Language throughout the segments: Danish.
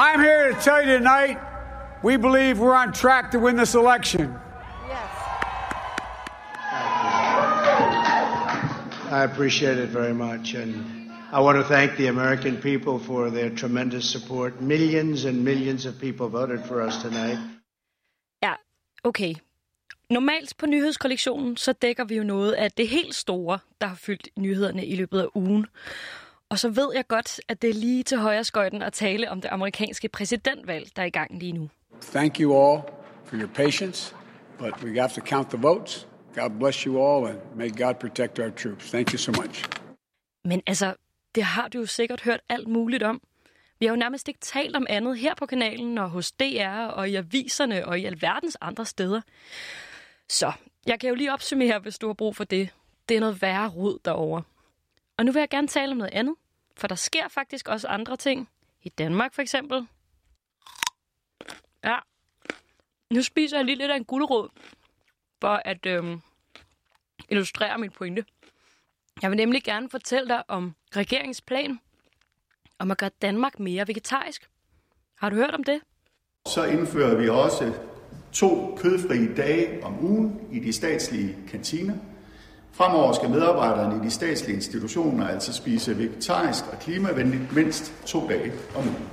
I'm here to tell you tonight we believe we're on track to win this election. I appreciate it very much. And I want to thank the American people for their tremendous support. Millions and millions of people voted for us tonight. Ja, okay. Normalt på nyhedskollektionen, så dækker vi jo noget af det helt store, der har fyldt nyhederne i løbet af ugen. Og så ved jeg godt, at det er lige til højre skøjten at tale om det amerikanske præsidentvalg, der er i gang lige nu. Thank you all for your patience, but we have to count the votes. God bless you all, and may God protect our troops. Thank you so much. Men altså, det har du jo sikkert hørt alt muligt om. Vi har jo nærmest ikke talt om andet her på kanalen og hos DR og i aviserne og i alverdens andre steder. Så jeg kan jo lige opsummere, hvis du har brug for det. Det er noget værre rod derovre. Og nu vil jeg gerne tale om noget andet, for der sker faktisk også andre ting. I Danmark for eksempel. Ja, nu spiser jeg lige lidt af en gulerod, for at øhm, illustrere mit pointe. Jeg vil nemlig gerne fortælle dig om regeringens plan om at gøre Danmark mere vegetarisk. Har du hørt om det? Så indfører vi også to kødfrie dage om ugen i de statslige kantiner. Fremover skal medarbejderne i de statslige institutioner altså spise vegetarisk og klimavenligt mindst to dage om ugen.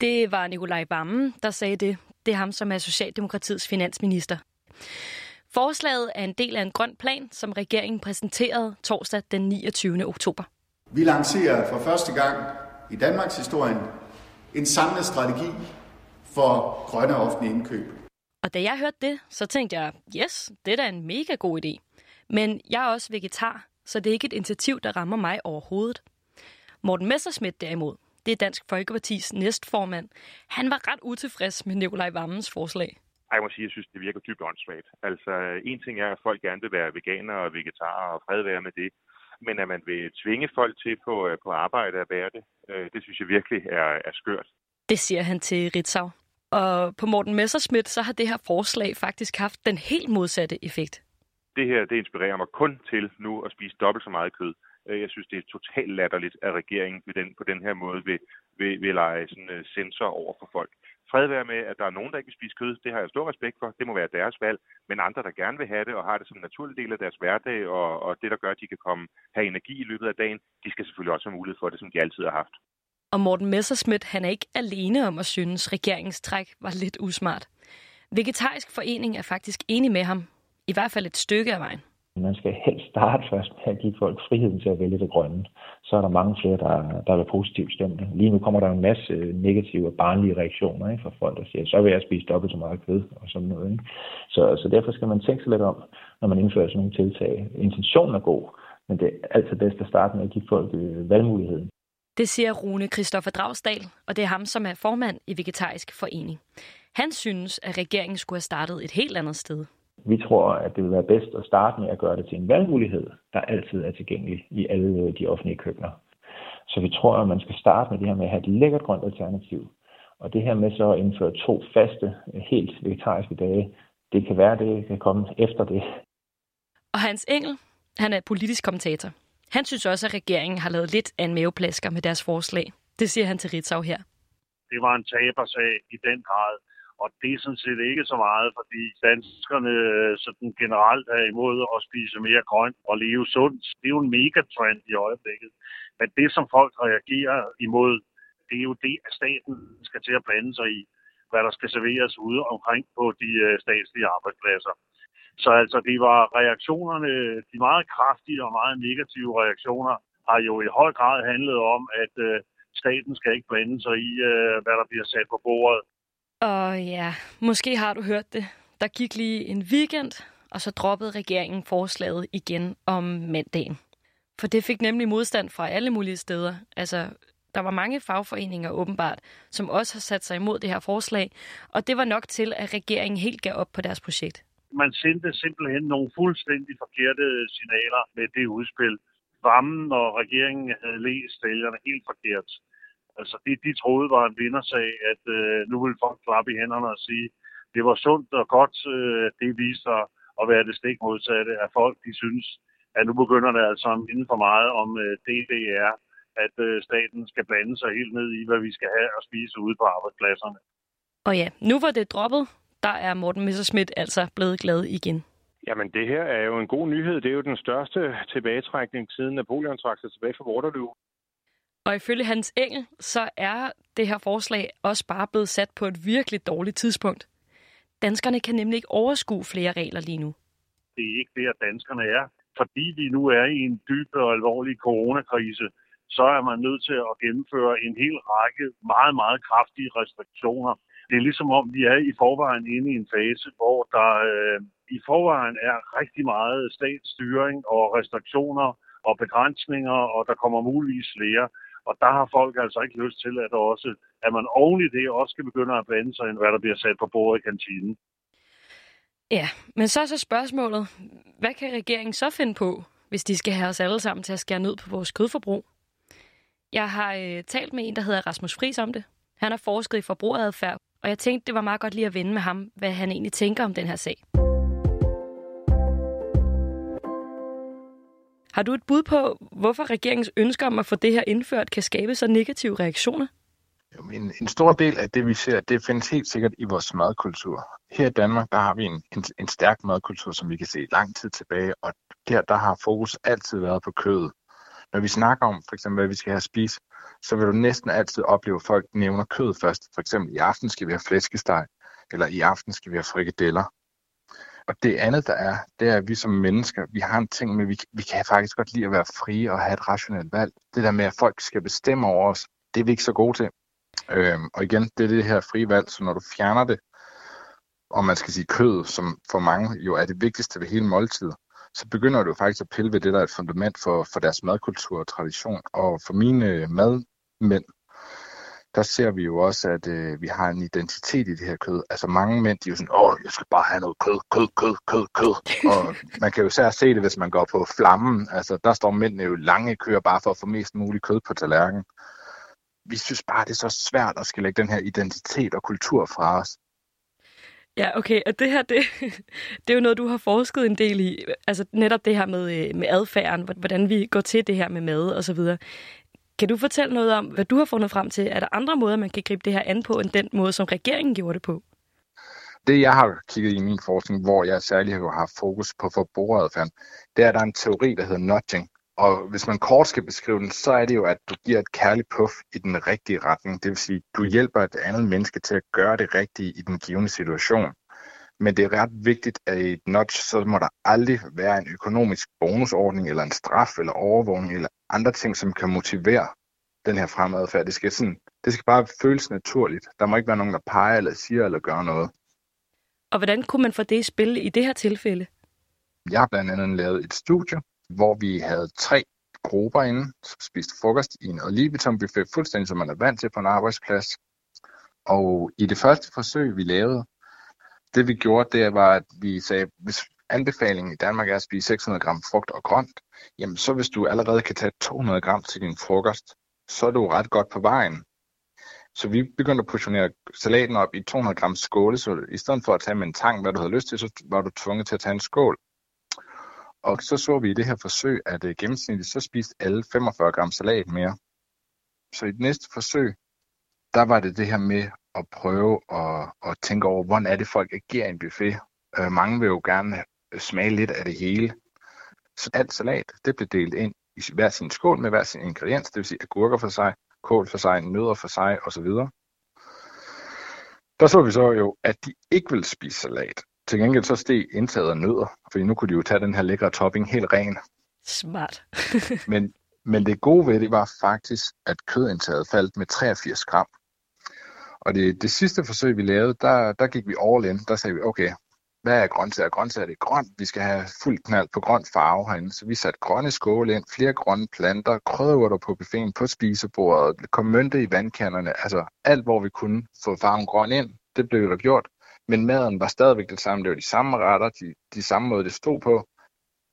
Det var Nikolaj Vammen, der sagde det. Det er ham, som er Socialdemokratiets finansminister. Forslaget er en del af en grøn plan, som regeringen præsenterede torsdag den 29. oktober. Vi lancerer for første gang i Danmarks historie en samlet strategi for grønne offentlige indkøb. Og da jeg hørte det, så tænkte jeg, yes, det er da en mega god idé. Men jeg er også vegetar, så det er ikke et initiativ, der rammer mig overhovedet. Morten Messerschmidt derimod, det er Dansk Folkepartis næstformand, han var ret utilfreds med Nikolaj Vammens forslag. Jeg må sige, jeg synes, det virker dybt åndssvagt. Altså, en ting er, at folk gerne vil være veganere og vegetarer og fred være med det. Men at man vil tvinge folk til på, øh, på arbejde at være det, øh, det synes jeg virkelig er, er skørt. Det siger han til Ritzau. Og på Morten Messerschmidt, så har det her forslag faktisk haft den helt modsatte effekt. Det her, det inspirerer mig kun til nu at spise dobbelt så meget kød. Øh, jeg synes, det er totalt latterligt, at regeringen ved den, på den her måde vil, vil, vil lege sådan, øh, uh, sensor over for folk. Fred være med, at der er nogen, der ikke vil spise kød. Det har jeg stor respekt for. Det må være deres valg. Men andre, der gerne vil have det og har det som en naturlig del af deres hverdag, og, og det, der gør, at de kan komme, have energi i løbet af dagen, de skal selvfølgelig også have mulighed for det, som de altid har haft. Og Morten Messerschmidt, han er ikke alene om at synes, regeringens træk var lidt usmart. Vegetarisk Forening er faktisk enig med ham, i hvert fald et stykke af vejen. Man skal helst starte først med at give folk friheden til at vælge det grønne. Så er der mange flere, der, der er positivt stemte. Lige nu kommer der en masse negative og barnlige reaktioner ikke, fra folk, der siger, så vil jeg spise dobbelt så meget kød og sådan noget. Ikke? Så, så derfor skal man tænke sig lidt om, når man indfører sådan nogle tiltag. Intentionen er god, men det er altid bedst at starte med at give folk øh, valgmuligheden. Det siger Rune Christoffer Dragsdal, og det er ham, som er formand i Vegetarisk Forening. Han synes, at regeringen skulle have startet et helt andet sted. Vi tror, at det vil være bedst at starte med at gøre det til en valgmulighed, der altid er tilgængelig i alle de offentlige køkkener. Så vi tror, at man skal starte med det her med at have et lækkert grønt alternativ. Og det her med så at indføre to faste, helt vegetariske dage, det kan være, det kan komme efter det. Og Hans Engel, han er politisk kommentator. Han synes også, at regeringen har lavet lidt af en maveplasker med deres forslag. Det siger han til Ritzau her. Det var en tabersag i den grad. Og det er sådan set ikke så meget, fordi danskerne øh, sådan generelt er imod at spise mere grønt og leve sundt. Det er jo en megatrend i øjeblikket. Men det, som folk reagerer imod, det er jo det, at staten skal til at blande sig i, hvad der skal serveres ude omkring på de øh, statslige arbejdspladser. Så altså, det var reaktionerne, de meget kraftige og meget negative reaktioner, har jo i høj grad handlet om, at øh, staten skal ikke blande sig i, øh, hvad der bliver sat på bordet. Og ja, måske har du hørt det. Der gik lige en weekend, og så droppede regeringen forslaget igen om mandagen. For det fik nemlig modstand fra alle mulige steder. Altså, der var mange fagforeninger åbenbart, som også har sat sig imod det her forslag, og det var nok til, at regeringen helt gav op på deres projekt man sendte simpelthen nogle fuldstændig forkerte signaler med det udspil. Vammen og regeringen havde læst vælgerne helt forkert. Altså det, de troede var en vindersag, at øh, nu ville folk klappe i hænderne og sige, det var sundt og godt, øh, det viste sig at være det stik modsatte, at folk de synes, at nu begynder det altså at minde for meget om øh, DDR at øh, staten skal blande sig helt ned i, hvad vi skal have at spise ude på arbejdspladserne. Og ja, nu hvor det er droppet, der er Morten Messerschmidt altså blevet glad igen. Jamen, det her er jo en god nyhed. Det er jo den største tilbagetrækning siden Napoleon trak sig tilbage fra Waterloo. Og ifølge Hans Engel, så er det her forslag også bare blevet sat på et virkelig dårligt tidspunkt. Danskerne kan nemlig ikke overskue flere regler lige nu. Det er ikke det, at danskerne er. Fordi vi nu er i en dyb og alvorlig coronakrise, så er man nødt til at gennemføre en hel række meget, meget kraftige restriktioner. Det er ligesom om, vi er i forvejen inde i en fase, hvor der øh, i forvejen er rigtig meget statsstyring og restriktioner og begrænsninger, og der kommer muligvis flere. Og der har folk altså ikke lyst til, at, også, at man oven i det også skal begynde at blande sig, end hvad der bliver sat på bordet i kantinen. Ja, men så er så spørgsmålet, hvad kan regeringen så finde på, hvis de skal have os alle sammen til at skære ned på vores kødforbrug? Jeg har øh, talt med en, der hedder Rasmus Fris om det. Han har forsket i forbrugeradfærd, og jeg tænkte, det var meget godt lige at vende med ham, hvad han egentlig tænker om den her sag. Har du et bud på, hvorfor regeringens ønsker om at få det her indført kan skabe så negative reaktioner? Jo, en, en stor del af det, vi ser, det findes helt sikkert i vores madkultur. Her i Danmark, der har vi en, en, en stærk madkultur, som vi kan se lang tid tilbage, og der, der har fokus altid været på kødet. Når vi snakker om, for eksempel, hvad vi skal have at spise, så vil du næsten altid opleve, at folk nævner kød først. For eksempel, i aften skal vi have flæskesteg, eller i aften skal vi have frikadeller. Og det andet, der er, det er, at vi som mennesker, vi har en ting med, vi, vi kan faktisk godt lide at være frie og have et rationelt valg. Det der med, at folk skal bestemme over os, det er vi ikke så gode til. Øhm, og igen, det er det her frie valg, så når du fjerner det, og man skal sige kød, som for mange jo er det vigtigste ved hele måltidet, så begynder du faktisk at pille ved det, der er et fundament for, for deres madkultur og tradition. Og for mine madmænd, der ser vi jo også, at øh, vi har en identitet i det her kød. Altså mange mænd, de er jo sådan, åh, jeg skal bare have noget kød, kød, kød, kød, kød. Og man kan jo især se det, hvis man går på flammen. Altså der står mændene jo lange køer bare for at få mest muligt kød på tallerkenen. Vi synes bare, det er så svært at skal lægge den her identitet og kultur fra os. Ja, okay. Og det her, det, det er jo noget, du har forsket en del i. Altså netop det her med, øh, med adfærden, hvordan vi går til det her med mad og så videre. Kan du fortælle noget om, hvad du har fundet frem til? Er der andre måder, man kan gribe det her an på, end den måde, som regeringen gjorde det på? Det, jeg har kigget i min forskning, hvor jeg særligt har haft fokus på forbrugeradfærd, det er, at der er en teori, der hedder nudging. Og hvis man kort skal beskrive den, så er det jo, at du giver et kærligt puff i den rigtige retning. Det vil sige, du hjælper et andet menneske til at gøre det rigtige i den givende situation. Men det er ret vigtigt, at i et nudge, så må der aldrig være en økonomisk bonusordning, eller en straf, eller overvågning, eller andre ting, som kan motivere den her fremadfærd. Det skal, sådan, det skal bare føles naturligt. Der må ikke være nogen, der peger, eller siger, eller gør noget. Og hvordan kunne man få det i spil i det her tilfælde? Jeg har blandt andet lavet et studie, hvor vi havde tre grupper inde, som spiste frokost i en Libitum buffet, fuldstændig som man er vant til på en arbejdsplads. Og i det første forsøg, vi lavede, det vi gjorde, det var, at vi sagde, hvis anbefalingen i Danmark er at spise 600 gram frugt og grønt, jamen så hvis du allerede kan tage 200 gram til din frokost, så er du ret godt på vejen. Så vi begyndte at portionere salaten op i 200 gram skåle, så i stedet for at tage med en tang, hvad du havde lyst til, så var du tvunget til at tage en skål. Og så så vi i det her forsøg, at øh, gennemsnitligt så spiste alle 45 gram salat mere. Så i det næste forsøg, der var det det her med at prøve at, at tænke over, hvordan er det folk agerer i en buffet. Uh, mange vil jo gerne smage lidt af det hele. Så alt salat, det blev delt ind i hver sin skål med hver sin ingrediens, det vil sige agurker for sig, kål for sig, nødder for sig osv. Der så vi så jo, at de ikke ville spise salat. Til gengæld så steg indtaget af nødder, fordi nu kunne de jo tage den her lækre topping helt ren. Smart. men, men det gode ved det var faktisk, at kødindtaget faldt med 83 gram. Og det, det sidste forsøg, vi lavede, der, der gik vi all in. Der sagde vi, okay, hvad er grøntsager? Grøntsager det er grønt. Vi skal have fuld knald på grøn farve herinde. Så vi satte grønne skåle ind, flere grønne planter, krydderurter på buffeten, på spisebordet, kom mønte i vandkanderne. Altså alt, hvor vi kunne få farven grøn ind, det blev der gjort. Men maden var stadigvæk det samme. Det var de samme retter, de, de samme måde, det stod på.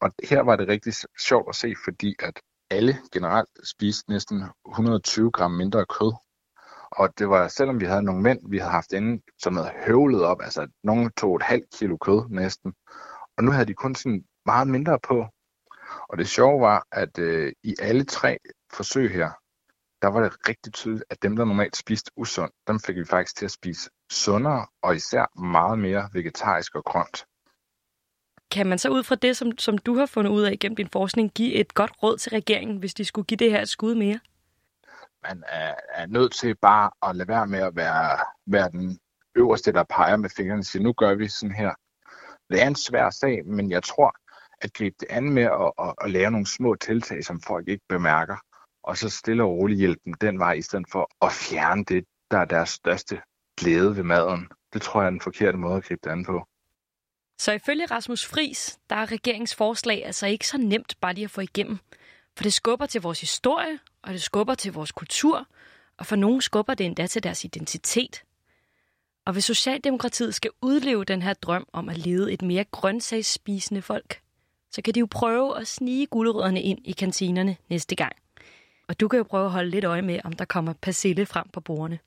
Og her var det rigtig sjovt at se, fordi at alle generelt spiste næsten 120 gram mindre kød. Og det var, selvom vi havde nogle mænd, vi havde haft inde, som havde høvlet op, altså nogen tog et halvt kilo kød næsten. Og nu havde de kun sådan meget mindre på. Og det sjove var, at øh, i alle tre forsøg her, der var det rigtig tydeligt, at dem, der normalt spiste usundt, dem fik vi faktisk til at spise sundere, og især meget mere vegetarisk og grønt. Kan man så ud fra det, som, som du har fundet ud af gennem din forskning, give et godt råd til regeringen, hvis de skulle give det her et skud mere? Man er, er nødt til bare at lade være med at være, være den øverste, der peger med fingrene og siger, nu gør vi sådan her. Det er en svær sag, men jeg tror, at gribe det an med at, at, at lave nogle små tiltag, som folk ikke bemærker, og så stille og roligt hjælpe dem den vej, i stedet for at fjerne det, der er deres største glæde ved maden. Det tror jeg er den forkerte måde at gribe det an på. Så ifølge Rasmus Fris, der er regeringsforslag altså ikke så nemt bare lige at få igennem. For det skubber til vores historie, og det skubber til vores kultur, og for nogen skubber det endda til deres identitet. Og hvis Socialdemokratiet skal udleve den her drøm om at lede et mere grøntsagsspisende folk, så kan de jo prøve at snige gulerødderne ind i kantinerne næste gang. Og du kan jo prøve at holde lidt øje med, om der kommer persille frem på bordene.